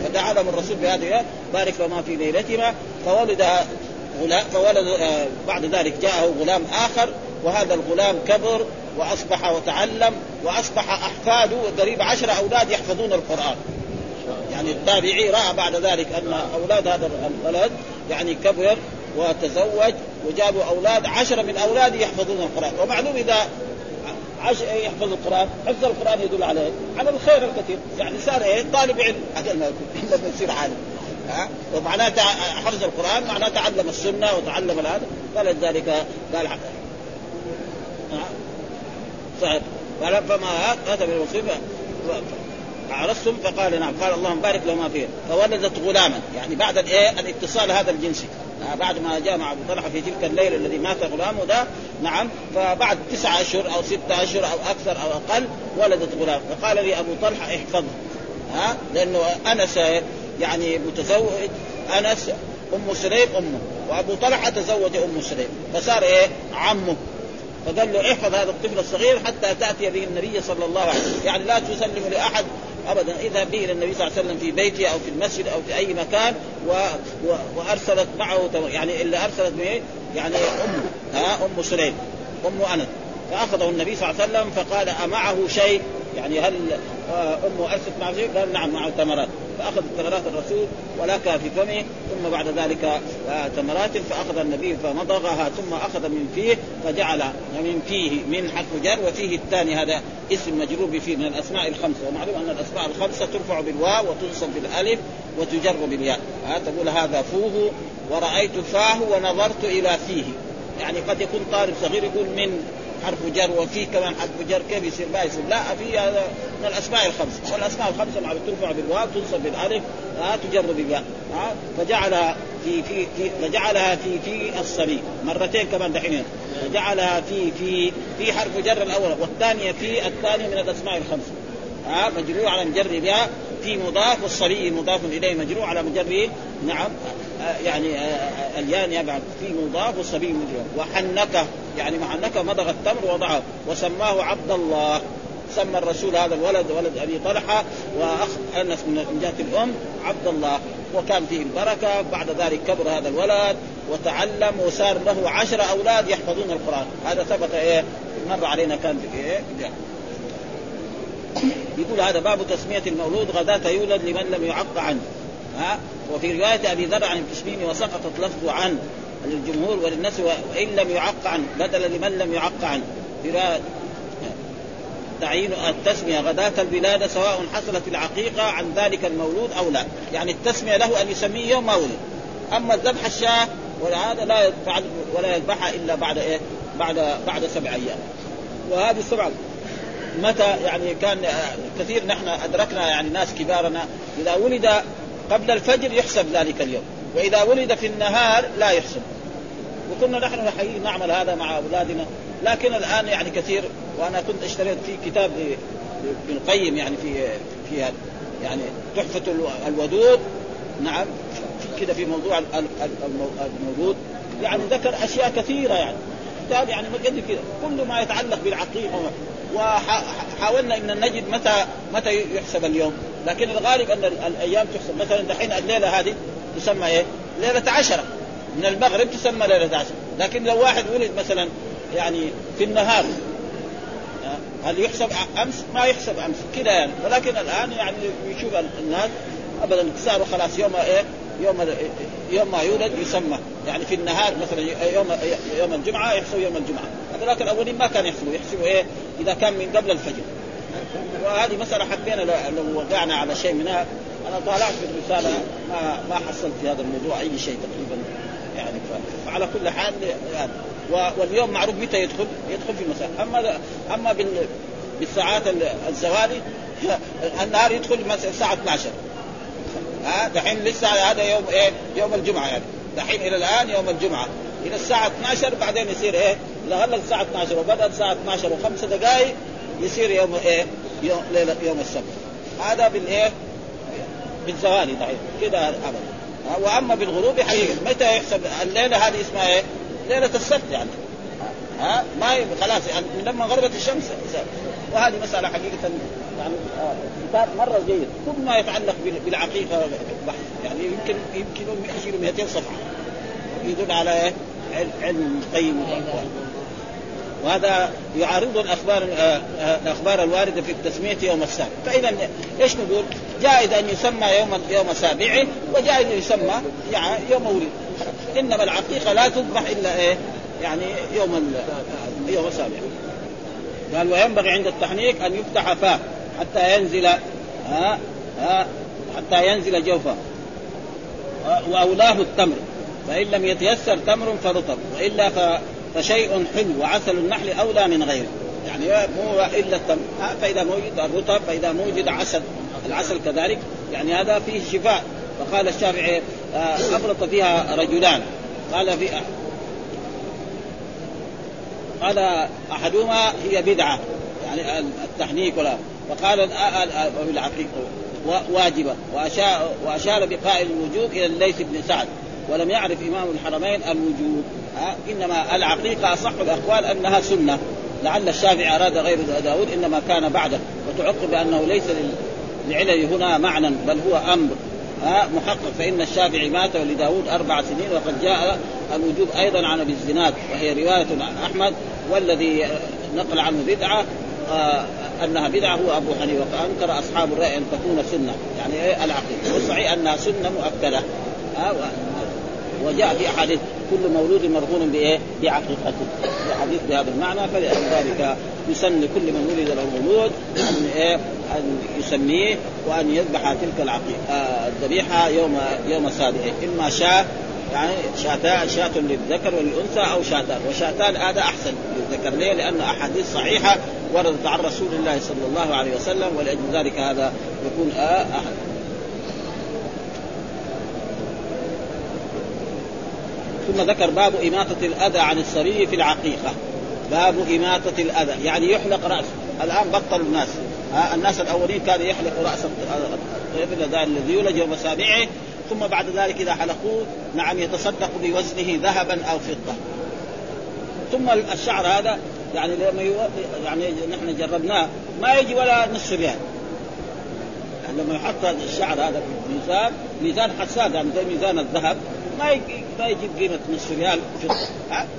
فدعا لهم الرسول بهذه بارك لهما في ليلتهما. فولد غلام فولد آه بعد ذلك جاءه غلام آخر وهذا الغلام كبر وأصبح وتعلم وأصبح أحفاده قريب عشر أولاد يحفظون القرآن. يعني التابعي رأى بعد ذلك أن أولاد هذا الولد يعني كبر وتزوج وجابوا أولاد عشرة من اولاده يحفظون القرآن. ومعلوم إذا عش يحفظ القرآن حفظ القرآن يدل على على الخير الكثير. يعني صار إيه؟ طالب علم. أجل ما لما يصير عالم. ها؟ ومعناه حفظ القرآن معناه تعلم السنة وتعلم هذا فلذلك قال فلما اتى بالمصيبه عرفتم؟ فقال نعم. قال اللهم بارك لهما فيه فولدت غلاما. يعني بعد الإيه؟ الاتصال هذا الجنسي. بعد ما جاء مع أبو طلحة في تلك الليلة الذي مات غلامه ده نعم فبعد تسعة أشهر أو ستة أشهر أو أكثر أو أقل ولدت غلام. فقال لي أبو طلحة احفظه. ها؟ لأنه انس يعني متزوج انس أم سليم أمه. وأبو طلحة تزوج أم سليم. فصار إيه؟ عمه. فقال له احفظ هذا الطفل الصغير حتى تأتي به النبي صلى الله عليه وسلم. يعني لا تسلم لأحد. أبدا. اذهب به إلى النبي صلى الله عليه وسلم في بيته أو في المسجد أو في أي مكان و... و... وأرسلت معه يعني اللي أرسلت به يعني أمه. ها؟ أم سليم. أم أنس. فأخذه النبي صلى الله عليه وسلم فقال أمعه شيء؟ يعني هل أمه ارسلت معه شيء؟ قال نعم معه تمرات. فأخذ تمرات الرسول ولك في فمه. ثم بعد ذلك تمرات فأخذ النبي فمضغها ثم أخذ من فيه فجعل من فيه من حرف جر وفيه الثاني هذا اسم مجرور بفيه من الأسماء الخمسة. ومعلوم أن الأسماء الخمسة ترفع بالواو وتنصب بالألف وتجر بالياء. ها تقول هذا فوه ورأيت فاه ونظرت إلى فيه. يعني قد يكون طالب صغير يقول من. حرف جر وفي كمان حرف جر كيف يصير؟ ما يصير. لا في هذا من الأسماء الخمسة. والاسماء الخمسة مع ترفع بالواو تنصب بالألف ها تجر بالياء ها فجعل في في في فجعلها في في الصبي مرتين كمان دحين. فجعلها في في في حرف جر الأول والثانية في الثاني من الأسماء الخمسة. ها مجرور على مجر بها في مضاف والصبي مضاف إليه مجرور على مجر نعم يعني اليان يبعد. في مضاف والصبي مجرور وحنكة. يعني محنكه مضغ التمر وضعه وسماه عبد الله. سمى الرسول هذا الولد ولد أبي طلحة وأخ أنس من جهة الأم عبد الله. وكان فيه البركه بعد ذلك كبر هذا الولد وتعلم وصار له عشر أولاد يحفظون القرآن. هذا ثبت إيه؟ مر علينا كان في إيه يقول هذا باب تسمية المولود غداة يولد لمن لم يعق عنه. ها؟ وفي رواية أبي ذر عن التسميم وسقطت لفظ عن. للجمهور وللناس وإن لم يعق عنه بدل لمن لم يعق عنه تعيين التسمية غداة الولادة سواء حصلت العقيقة عن ذلك المولود أو لا. يعني التسمية له أن يسميه يوم ما ولد. أما الذبح الشاة ولا هذا لا يفعل ولا يذبحها إلا بعد إيه؟ بعد بعد سبع أيام. وهذه السبعة متى يعني كان كثير نحن أدركنا يعني ناس كبارنا إذا ولد قبل الفجر يحسب ذلك اليوم. وإذا ولد في النهار لا يحسب وكنا نحن حقيقي نعمل هذا مع أولادنا لكن الآن يعني كثير وأنا كنت اشتريت في كتاب ابن القيم يعني في في هذا يعني تحفة الودود. نعم في كده في موضوع المولود يعني ذكر أشياء كثيرة يعني. كتاب يعني قد كده كل ما يتعلق بالعقيقه وحاولنا إن نجد متى متى يحسب اليوم. لكن الغالب أن الأيام تحسب. مثلا دحين الليلة هذه تسمى إيه؟ ليلة عشرة من المغرب تسمى ليلة عشرة لكن لو واحد ولد مثلا يعني في النهار هل يحسب أمس؟ ما يحسب أمس كذا يعني. ولكن الآن يعني يشوف الناس ابدا صاروا خلاص يوم إيه؟ يوم يوم ما يولد يسمى. يعني في النهار مثلا يوم يوم الجمعة يحسبوا يوم الجمعة. هذولاك الأولين ما كانوا يحسبوا يحسبوا إيه؟ إذا كان من قبل الفجر. وهذه مسألة حبينا لو وقعنا على شيء منها أنا طالعت في الرساله ما ما حصلت في هذا الموضوع أي شيء تقريبا. يعني فعلى كل حال يعني واليوم معروف متى يدخل؟ يدخل في المساء أما أما بالساعات الزوالي النهار يدخل مثلا الساعة 12 ها؟ دحين لسه هذا يوم إيه؟ يوم الجمعة يعني. دحين إلى الآن يوم الجمعة. إلى الساعة 12 بعدين يصير إيه؟ لغلق الساعة 12 وبدأ الساعة 12 وخمسة دقائق يصير يوم إيه؟ يوم ليله يوم السبت. هذا بالايه بالزوال دحين كده ابدا. وأما بالغروب حقيقة. متى يحسب الليلة هذه اسمها إيه؟ ليلة السبت يعني. ها؟ ما خلاص يعني لما غربت الشمس. وهذه مسألة حقيقة. يعني آه، كتاب مرة جيد. كل ما يتعلق بالعقيقة بحث. يعني يمكن يمكن يشيل 200 صفحة. يدل على علم قيم. وهذا يعارض الأخبار آه، آه، الأخبار الواردة في التسمية يوم السابع فإذا إيش نقول؟ جائز أن يسمى يوم يوم سابعه وجائز أن يسمى يعني يوم ولد إنما العقيقه لا تذبح إلا إيه؟ يعني يوم يوم السابع قال وينبغي عند التحنيك أن يفتح فاه حتى ينزل ها ها حتى ينزل جوفه وأولاه التمر. فإن لم يتيسر تمر فرطب وإلا فشيء حلو وعسل النحل أولى من غيره. يعني مو إلا التمر. فإذا موجد الرطب فإذا موجد عسل. العسل كذلك يعني هذا فيه شفاء. فقال الشافعي آه، أفرط فيها رجلان. قال في قال أحدهما هي بدعة يعني التحنيك ولا. وقال العقيقه واجبة. واشار وأشار بقائل الوجوب إلى الليث بن سعد. ولم يعرف إمام الحرمين الوجوب. إنما العقيقة أصح الأقوال أنها سنة. لعل الشافعي أراد غير داود إنما كان بعده. وتعقب بأنه ليس لعلل هنا معنى بل هو أمر. ها محقق. فإن الشافعي مات ولداود أربع سنين وقد جاء الوجوب أيضا عن أبي الزناد وهي رواية عن أحمد والذي نقل عنه بدعة آه أنها بدعة هو أبو حنيفة. فأنكر أصحاب الرأي أن تكون سنة. يعني إيه العقيدة؟ والصحيح أنها سنة مؤكدة. وجاء في أحاديث كل مولود مرهون بإيه؟ بعقيقته حديث بهذا المعنى فلذلك يسن كل من ولد له مولود أن إيه؟ أن يسميه وأن يذبح تلك العقيقه آه الذبيحة يوم يوم سابعه إما شاة يعني شاتان شاة للذكر وللانثى أو شاتان وشاتان هذا أحسن للذكر ليه؟ لأن أحاديث صحيحة وردت عن رسول الله صلى الله عليه وسلم ولأجل ذلك هذا يكون آه أحد ثم ذكر باب إماطة الأذى عن الصبي في العقيقة. باب إماطة الأذى يعني يحلق رأسه الآن بطلوا الناس. ها الناس الأولين كانوا يحلقوا رأس الطفل الذي يولج يوم سابعه ثم بعد ذلك إذا حلقوه نعم يتصدق بوزنه ذهبا أو فضة. ثم الشعر هذا يعني لما يعني نحن جربناه ما يجي ولا نصف ريال يعني لما يحط الشعر هذا في ميزان ميزان حساس يعني زي ميزان الذهب. ما ما يجيب قيمة نصف ريال.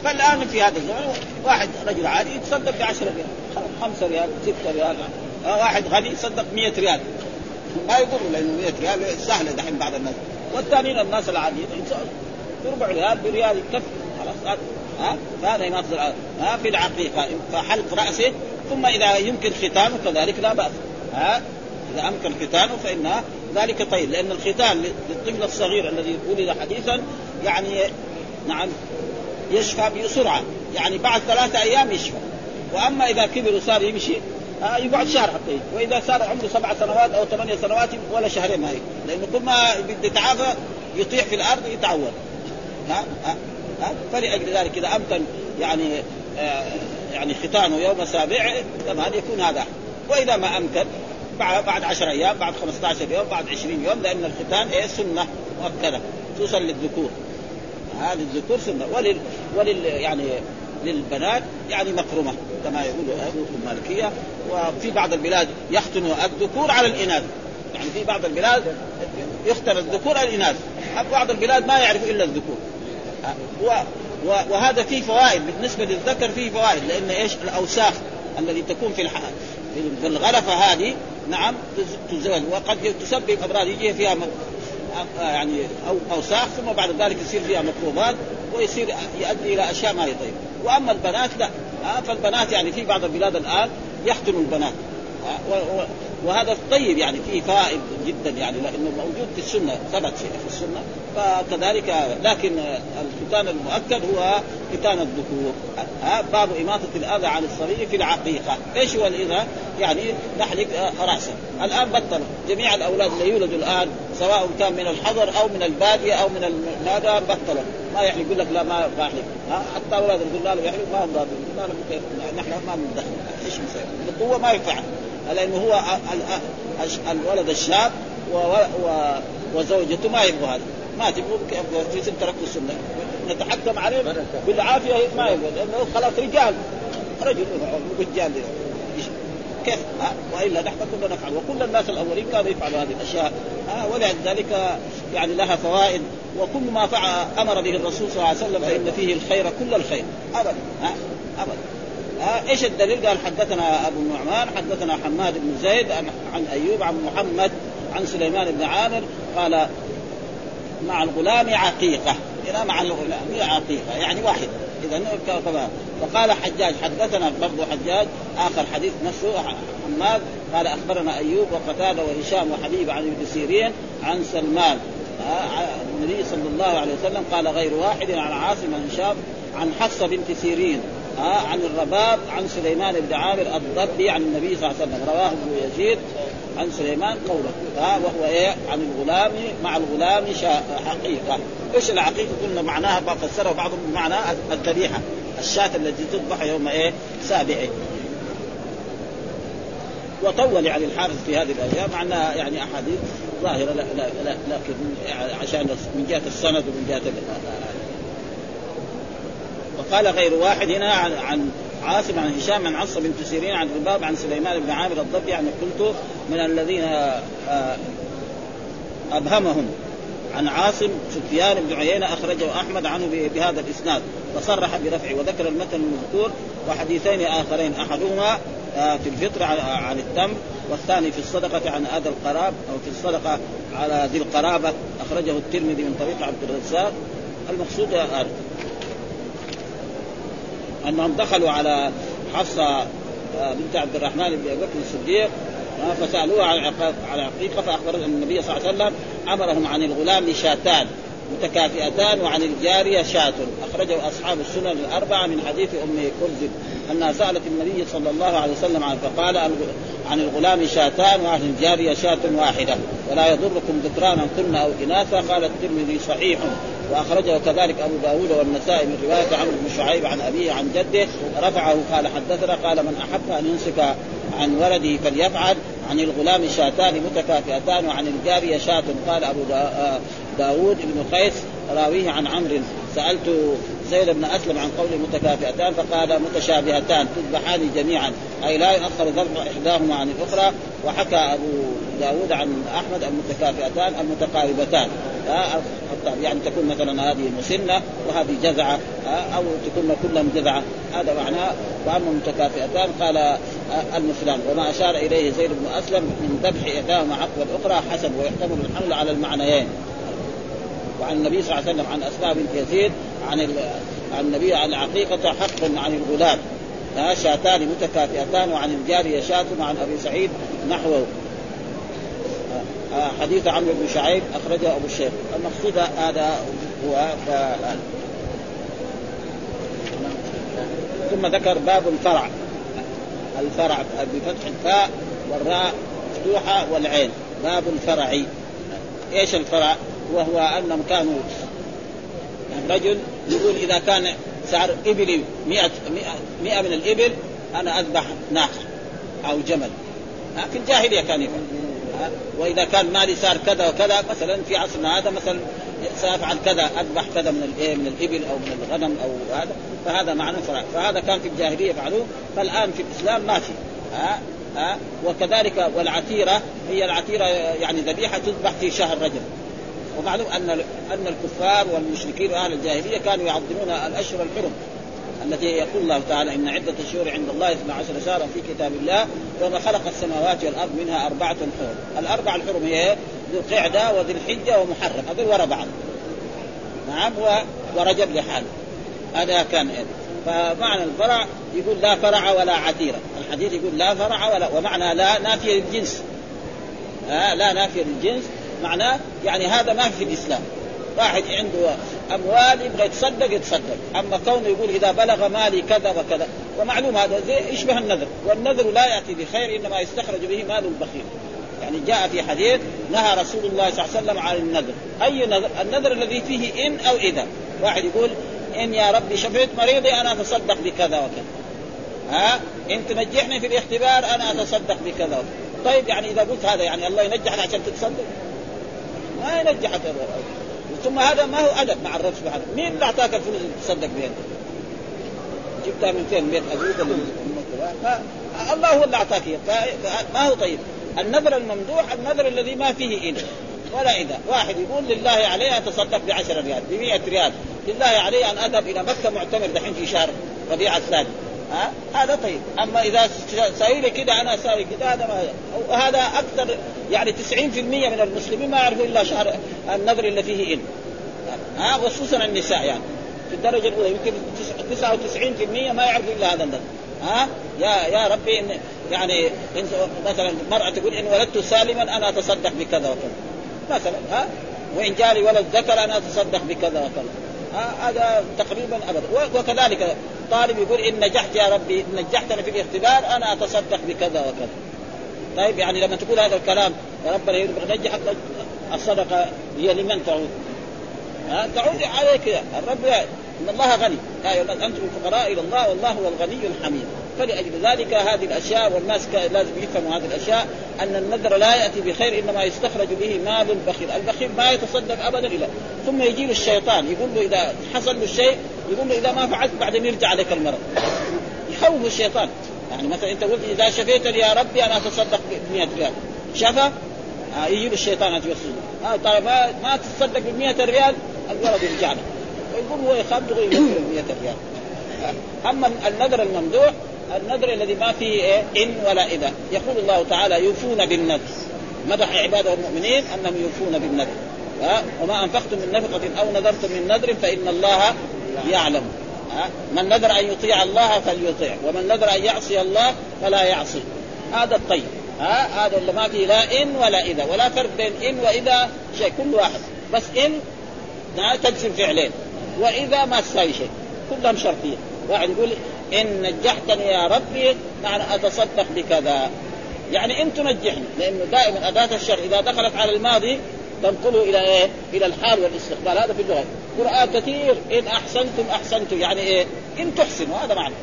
فالآن في هذا الزمن واحد رجل عادي يتصدق ب 10 ريال 5 ريال 6 ريال. واحد غني يتصدق 100 ريال. ما يضر لأنه 100 ريال سهلة دحين بعض الناس. والثانيين الناس العاديين بربع ريال بريال يكفي. خلاص ها؟ فهذا يماثل ها؟ في العقيقة. فحلق رأسه ثم إذا يمكن ختانه كذلك لا بأس. ها؟ إذا أمكن ختانه فان ذلك طيب لأن الختان للطفل الصغير الذي ولد حديثا يعني نعم يشفى بسرعة يعني بعد ثلاثة أيام يشفى. وأما إذا كبر وصار يمشي آه يقعد شهر حتى. وإذا صار عمره سبع سنوات أو ثمانية سنوات ولا شهرين ما لأنه كل ما بده يتعافى يطيح في الأرض يتعور. ها؟ ها؟ ها؟ فلأجل ذلك إذا امكن يعني آه يعني ختانه يوم سابع طبعا يكون هذا. وإذا ما امكن بعد 10 أيام بعد 15 يوم بعد 20 يوم لأن الختان إيه؟ سنة مؤكدة خصوصا للذكور. هذه الذكور سنة. ولل ولل يعني للبنات يعني مكرمة كما يقول المالكية. وفي بعض البلاد يختن الذكور على الإناث. يعني في بعض البلاد يختن الذكور على الإناث. بعض البلاد ما يعرف إلا الذكور. وهذا فيه فوائد. بالنسبة للذكر فيه فوائد لأن إيش؟ الأوساخ الذي تكون في الغرفه هذه نعم تزول وقد تسبب امراض يجي فيها يعني أو أوساخ ثم بعد ذلك يصير فيها ميكروبات ويصير يؤدي إلى أشياء ما هي طيبه وأما البنات لا. فالبنات يعني في بعض البلاد الآن يختنوا البنات. وهذا طيب يعني فيه فائد جدا يعني لأنه موجود في السنة ثبت في السنة. فكذلك لكن الختان المؤكد هو ختان الذكور. باب إماطة الأذى عن الصبي في العقيقة. إيش هو الإذى؟ يعني نحلق رأسه الآن بطلوا جميع الأولاد اللي يولدوا الآن سواء كان من الحضر أو من البادية أو من هذا بطلوا ما يحلق يقول لك لا ما بحلق حتى أولاد الغلال يحلق ما هم راضيين. نحن ما بندخل إيش نسوي؟ القوة ما ينفع. لأنه هو الولد الشاب وزوجته ما يبغوا هذا. ما تقول تصير تركت السنة. نتحكم عليه بالعافية ما يقول لأنه خلاص رجال. رجل رجال. كيف؟ وإلا نحن كنا نفعل. وكل الناس الأولين كانوا يفعلوا هذه الأشياء. ولذلك يعني لها فوائد. وكل ما فعل أمر به الرسول صلى الله عليه وسلم فإن فيه الخير كل الخير. ابدا. ابدا. ها إيش الدليل؟ قال حدثنا أبو النعمان حدثنا حماد بن زيد عن أيوب عن محمد عن سليمان بن عامر قال مع الغلام عقيقة. هنا مع الغلام عقيقة يعني واحد. إذا فقال حجاج حدثنا برضه حجاج آخر حديث نفسه حماد قال أخبرنا أيوب وقتادة وهشام وحبيب عن ابن سيرين عن سلمان. النبي صلى الله عليه وسلم قال غير واحد عن عاصم عن هشام عن حفصة بنت سيرين. عن الرباب عن سليمان بن عامر الضبي عن النبي صلى الله عليه وسلم رواه ابن يزيد عن سليمان قوله ها وهو إيه؟ عن الغلام مع الغلام حقيقة. إيش العقيقة؟ قلنا معناها فسره بعضهم بمعنى الذبيحة الشاة التي تذبح يوم إيه؟ سابعه. وطول يعني الحافظ في هذه الأيام مع يعني أحاديث ظاهرة لا, لا, لا لكن عشان من جهة السند ومن جهة وقال غير واحد هنا عن, عن عاصم عن هشام عن عصا بنت سيرين عن رباب عن سليمان بن عامر الضبي يعني قلت من الذين آه، أبهمهم. عن عاصم سفيان بن عيينة أخرجه أحمد عنه بهذا الإسناد. وصرح برفعه وذكر المتن المذكور وحديثين آخرين أحدهما آه، في الفطر عن التمر والثاني في الصدقة عن هذا القراب أو في الصدقة على ذي القرابة أخرجه الترمذي من طريق عبد الرزاق. المقصود أنهم دخلوا على حفصة آه، بنت عبد الرحمن بن أبي بكر الصديق آه، فسألوها على عقيقه فأخبرت أن النبي صلى الله عليه وسلم أمرهم عن الغلام شاتان متكافئتان وعن الجارية شاة. أخرجه أصحاب السنن الأربعة من حديث أم كرز أنها سألت النبي صلى الله عليه وسلم عنه فقال عن الغلام شاتان وعن الجارية شاة واحدة. ولا يضركم ذكرانا كن أو إناثا قال الترمذي صحيح. وأخرجه كذلك أبو داود والنسائي من رواية عمرو بن شعيب عن أبيه عن جده رفعه قال حدثنا قال من أحب أن يمسك عن ولده فليفعل عن الغلام شاتان متكافئتان وعن الجارية شاة قال أبو داود بن قيس راويه عن عمرو سألت زيد بن أسلم عن قول متكافئتان فقال متشابهتان تذبحان جميعا. أي لا يؤخر ذبح إحداهما عن الأخرى. وحكى أبو داود عن أحمد المتكافئتان المتقاربتان. يعني تكون مثلا هذه مسنة وهذه جزعة أو تكون كلهم جزعة. هذا معناه وأما متكافئتان قال المثلان وما أشار إليه زيد بن أسلم من ذبح إحداهما عقب الأخرى حسن ويحتمل الحمل على المعنيين. وعن النبي صلى الله عليه وسلم عن اسماء بنت يزيد عن النبي عن العقيقة حق عن الغلام. شاتان متكافئتان وعن الجارية شاة وعن أبي سعيد نحوه. حديث عمرو بن شعيب أخرجه أبو الشيخ. المقصود هذا هو ثم ذكر باب الفرع. الفرع بفتح الفاء والراء مفتوحة والعين. باب الفرع. إيش الفرع؟ وهو أنهم كانوا رجل يقول إذا كان سعر إبلي 100 100 من الإبل أنا أذبح ناقة أو جمل. في الجاهليه كان يفعل. وإذا كان مالي صار كذا وكذا مثلا في عصرنا هذا مثلا سأفعل كذا أذبح كذا من الايه من الإبل أو من الغنم أو هذا. فهذا معنى فرع فهذا كان في الجاهلية يفعلوه فالآن في الإسلام ما في ها؟ ها؟ وكذلك والعتيرة هي العتيرة يعني ذبيحة تذبح في شهر رجب. ومعلوم أن أن الكفار والمشركين وأهل الجاهلية كانوا يعظمون الأشهر الحرم التي يقول الله تعالى إن عدة الشهور عند الله 12 شهرا في كتاب الله وما خلق السماوات والأرض منها أربعة حرم، الأربع الحرم هي ذو القعدة وذي الحجة ومحرم هذول وراء بعض. نعم ورجب لحاله. هذا كان إيه؟ فمعنى الفرع يقول لا فرع ولا عتيره، الحديث يقول لا فرع ولا ومعنى لا نافية للجنس. آه لا نافية للجنس معناه يعني هذا ما في الإسلام. واحد عنده أموال يبغى يتصدق يتصدق. أما كونه يقول إذا بلغ مالي كذا وكذا ومعلوم هذا زي يشبه النذر. والنذر لا يأتي بخير إنما يستخرج به مال البخيل. يعني جاء في حديث نهى رسول الله صلى الله عليه وسلم عن النذر. أي نذر؟ النذر الذي فيه إن أو إذا. واحد يقول إن يا ربي شفيت مريضي أنا أتصدق بكذا وكذا. ها؟ إن تنجحني في الاختبار أنا أتصدق بكذا وكذا. طيب يعني إذا قلت هذا يعني الله ينجحك عشان تتصدق؟ ما ينجحك ثم هذا ما هو أدب مع الرب سبحانه مين اللي اعطاك الفلوس اللي تصدق بها جبتها من فين؟ من أبوك ولا الله هو اللي أعطاك ما هو طيب. النذر الممدوح النذر الذي ما فيه إن ولا إذا واحد يقول لله عليه أتصدق ب 10 ريال ب 100 ريال. لله عليه أن أذهب إلى مكة معتمر دحين في شهر ربيع الثاني. ها؟ هذا طيب. أما إذا سوي لي كذا أنا أسوي كذا هذا ما هذا أكثر يعني 90% من المسلمين ما يعرفوا إلا شهر النذر اللي فيه ان ها؟ خصوصا النساء يعني. في الدرجة الأولى يمكن 99% ما يعرفوا إلا هذا النذر. ها؟ يا يا ربي إن يعني إن مثلا مرأة تقول إن ولدت سالما أنا أتصدق بكذا وكذا. مثلا ها؟ وإن جالي ولد ذكر أنا أتصدق بكذا وكذا. هذا تقريبا ابدا. وكذلك طالب يقول إن نجحت يا ربي إن نجحتني في الاختبار أنا أتصدق بكذا وكذا. طيب يعني لما تقول هذا الكلام يا ربنا يبغى نجحك الصدقة هي لمن تعود؟ ها؟ تعود عليك الرب إن الله غني. يا أيها الناس أنتم الفقراء إلى الله والله هو الغني الحميد. فلأجل ذلك هذه الأشياء والناس لازم يفهموا هذه الأشياء أن النذر لا يأتي بخير إنما يستخرج به مال البخيل، البخيل ما يتصدق ابدا الا ثم يجي له الشيطان يقول له إذا حصل له الشيء يقول له إذا ما فعلت بعدين يرجع عليك المرض. يخوف الشيطان. يعني مثلا أنت قلت إذا شفيتني يا ربي أنا أتصدق ب 100 ريال. شفى؟ آه يجي له الشيطان أن يوصله آه طيب ما, ما تصدق ب 100 ريال؟ الولد يرجع لك. ويقول هو يخاف يغير 100 ريال. أما النذر الممدوح النذر الذي ما فيه إيه؟ إن ولا إذا. يقول الله تعالى يوفون بالنذر. مدح عباده المؤمنين أنهم يوفون بالنذر. وما أنفقتم من نفقة أو نذرتم من نذر فإن الله يعلم. من نذر أن يطيع الله فليطيع. ومن نذر أن يعصي الله فلا يعصي. هذا الطيب. ها؟ هذا اللي ما فيه لا إن ولا إذا. ولا فرق بين إن وإذا شيء. كل واحد. بس إن تجزم فعلين. وإذا ما تساوي شيء. كلهم شرطية. واحد يقول إن نجحتني يا ربي معنى أتصدق بكذا. يعني إن تنجحني لأنه دائما أداة الشر إذا دخلت على الماضي تنقله إلى إيه؟ إلى الحال والاستقبال. هذا في اللغة. قرآن كثير إن أحسنتم أحسنتم. يعني إيه؟ إن تحسنوا هذا معنى.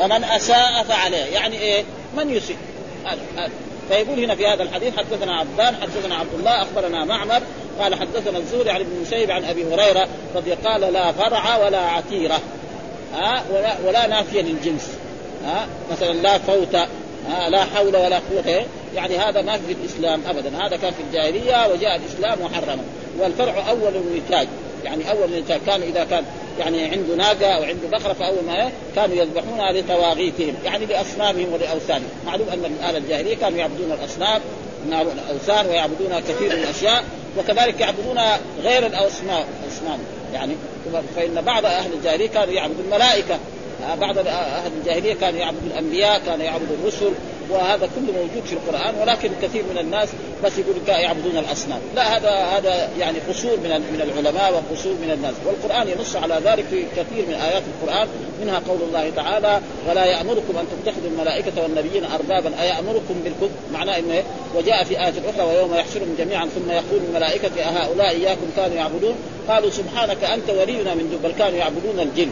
ومن أساء فعليه. يعني إيه؟ من يسيء. هذا هذا. فيقول هنا في هذا الحديث حدثنا عبدان حدثنا عبد الله أخبرنا معمر قال حدثنا الزهري عن ابن المسيب عن أبي هريرة رضي قال لا فرع ولا عتيرة. ها ولا, ولا نافية للجنس. ها مثلا لا فوت ها لا حول ولا قوة يعني هذا ما في الإسلام ابدا. هذا كان في الجاهلية وجاء الإسلام محرما والفرع أول النتاج يعني أول النتاج كان إذا كان يعني عنده ناقة أو عنده بقرة فأول ما كانوا يذبحونها لطواغيتهم يعني لاصنامهم ولأوثانهم. معلوم أن من أهل الجاهلية كانوا يعبدون الأصنام الأوثان ويعبدون كثير من الأشياء وكذلك يعبدون غير الاصنام يعني فإن بعض أهل الجاهلية كانوا يعبدوا الملائكة بعض أهل الجاهلية كانوا يعبدوا الأنبياء كانوا يعبدوا الرسل. وهذا كله موجود في القرآن ولكن كثير من الناس بس يقول يعبدون الأصنام. لا هذا هذا يعني قصور من من العلماء وقصور من الناس. والقرآن ينص على ذلك في كثير من آيات القرآن منها قول الله تعالى ولا يأمركم أن تتخذوا الملائكة والنبيين أربابا أيأمركم بالكفر؟ معناه إنه وجاء في آية أخرى ويوم يحشرهم جميعا ثم يقول الملائكة أهؤلاء إياكم كانوا يعبدون؟ قالوا سبحانك أنت ولينا من دون بل كانوا يعبدون الجن.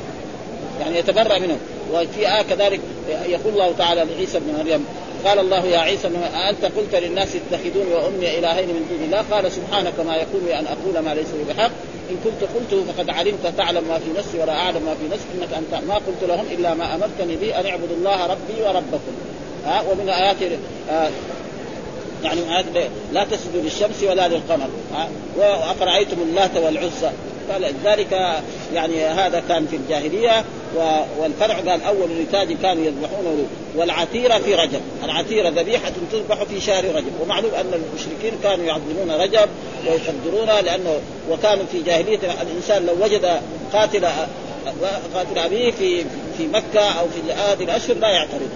يعني يتبرأ منهم. وفي آية كذلك يقول الله تعالى لعيسى بن مريم قال الله يا عيسى أنت قلت للناس اتخذوني وأمي إلهين من دون الله. قال سبحانك ما يكون لي أن أقول ما ليس لي بحق. إن كنت قلته فقد علمت. تعلم ما في نفسي ولا أعلم ما في نفسي. إنك أنت ما قلت لهم إلا ما أمرتني به أن اعبدوا الله ربي وربكم. ها ومن آيات آه يعني لا تسجدوا للشمس ولا للقمر. ها وأفرأيتم اللات والعزى. فلذلك يعني هذا كان في الجاهلية. والفرع قال أول نتاج كانوا يذبحونه والعتيره في رجب، العتيره ذبيحة تذبح في شهر رجب، ومعلوم أن المشركين كانوا يعظمون رجب ويقدرونها لأنه وكانوا في جاهلية الإنسان لو وجد قاتل قاتل أبيه في في مكة أو في هذه الأشهر لا يعترض.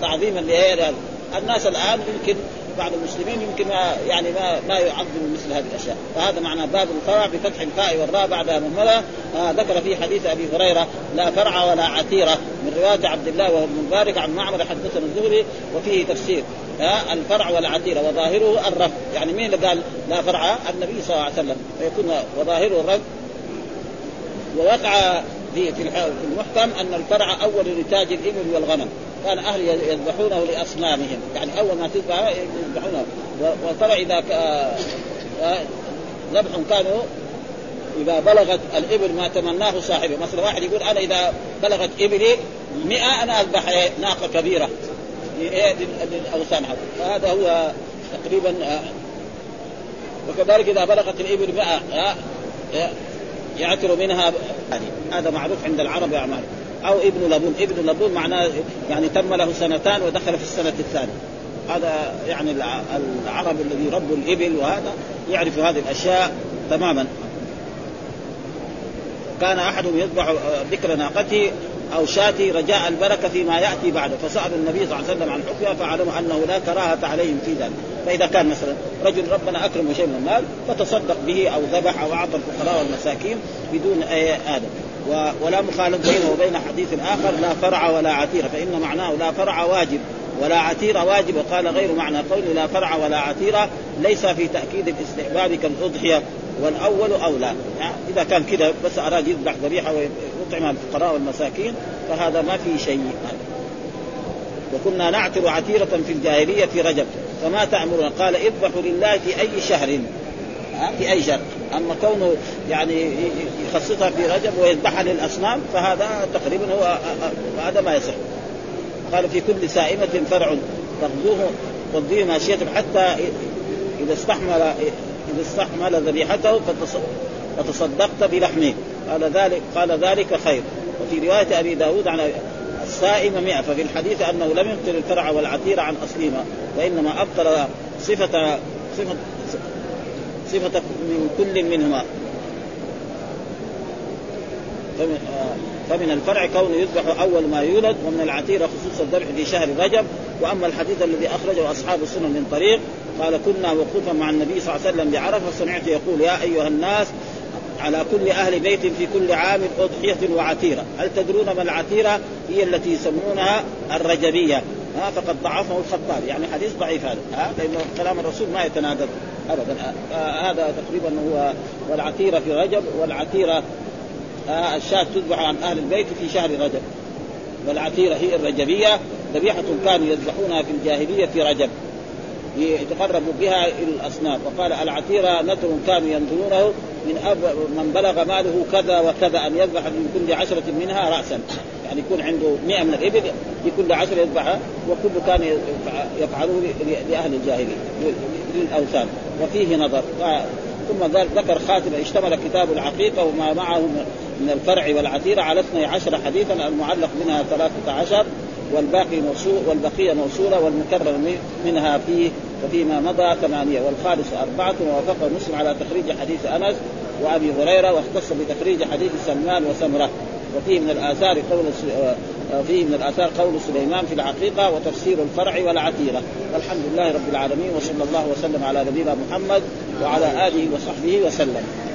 تعظيما لهذا. الناس الآن يمكن بعض المسلمين يمكن ما يعني ما ما يعظموا مثل هذه الأشياء. فهذا معنى باب الفرع بفتح الفاء والراء بعدها مهمله آه ذكر في حديث أبي هريرة لا فرع ولا عتيرة. من رواية عبد الله وهو ابن مبارك عن معمر حدثنا الزهري وفيه تفسير. آه الفرع والعتيره وظاهره الرفع يعني مين اللي قال لا فرع؟ النبي صلى الله عليه وسلم. فيكون وظاهره الرفع ووقع في في المحكم أن الفرع أول نتاج الإبل والغنم. كان أهل يذبحونه لأصنامهم. يعني أول ما تذبح يذبحونه. والفرع إذا ذبح كانوا إذا بلغت الإبل ما تمناه صاحبه. مثلا واحد يقول أنا إذا بلغت إبلي 100 أنا أذبح ناقة كبيرة. للأوثان هذا فهذا هو تقريبا آه، وكذلك إذا بلغت الإبل 100 يعتر منها. هذا معروف عند العرب يا اعمال أو ابن لبون. ابن لبون معناه يعني تم له سنتان ودخل في السنة الثانية. هذا يعني العرب الذي يربوا الإبل وهذا يعرف هذه الأشياء تماما. كان أحدهم يذبح ذكر ناقته أو شاته رجاء البركة فيما يأتي بعده. فسألوا النبي صلى الله عليه وسلم عن حكمها فعلموا أنه لا كراهة عليهم في ذلك. فإذا كان مثلا رجل ربنا اكرمه شيء من المال فتصدق به أو ذبح أو أعطى الفقراء والمساكين بدون هذا ولا مخالف بينه وبين حديث آخر لا فرع ولا عتيره فإن معناه لا فرع واجب ولا عتيره واجب. وقال غير معنى قول لا فرع ولا عتيره ليس في تأكيد الاستحباب كالأضحية والأول أولى. يعني إذا كان كذا بس أراد يذبح ذبيحة ويطعم الفقراء والمساكين فهذا ما في شيء. وكنا نعتر عتيرة في الجاهلية في رجب فما تأمرون قال اذبحوا لله في أي شهر. في أي شهر. أما كونه يعني يخصصها في رجب ويذبحها للأصنام فهذا تقريبا هو هذا ما يصح. قال في كل سائمة فرع تغذوه تغذيه ماشية حتى إذا استحمل إذا استحمل ذبيحته فتصدقت بلحمه. قال ذلك قال ذلك خير. وفي رواية أبي داود عن السائم مئة ففي الحديث أنه لم يبطل الفرع والعتير عن أصلهما وإنما أبطل صفة صفة صفة من كل منهما. فمن, فمن الفرع كونه يذبح أول ما يولد ومن العتيره خصوص الذبح في شهر رجب. وأما الحديث الذي أخرجه أصحاب السنن من طريق قال كنا وقوفا مع النبي صلى الله عليه وسلم بعرفة. فسمعت يقول يا أيها الناس على كل أهل بيت في كل عام أضحية وعتيره، هل تدرون ما العتيره؟ هي التي يسمونها الرجبية، ها فقد ضعفه الخطاب، يعني حديث ضعيف هذا، ها لأنه كلام الرسول ما يتنادى ابدا، هذا تقريبا هو والعتيره في رجب والعتيره الشاة تذبح عن أهل البيت في شهر رجب. والعتيره هي الرجبية ذبيحة كانوا يذبحونها في الجاهلية في رجب. يتقربوا بها إلى الأصنام. وقال العتيره نتر كانوا ينظرونه من أب من بلغ ماله كذا وكذا أن يذبح من كل عشرة منها راسا. يعني يكون عنده 100 من الإبل لكل عشرة يذبحها وكل كان يفعله لأهل الجاهلية للأوثان. وفيه نظر. ثم ذكر خاتمه اشتمل كتاب العقيقة وما معه من الفرع والعتيره على 12 حديثا المعلق منها 13 والباقي موصول والبقية موصولة والمكرر منها فيه وفيما مضى ثمانية والخالص أربعة ووافق مسلم على تخريج حديث أنس وأبي هريرة واختص بتخريج حديث سلمان وسمرة. وفيه من الآثار قول آه، فيه من الآثار قول سليمان في العقيقة وتفسير الفرع والعتيرة والحمد لله رب العالمين وصلى الله وسلم على نبينا محمد وعلى آله وصحبه وسلم.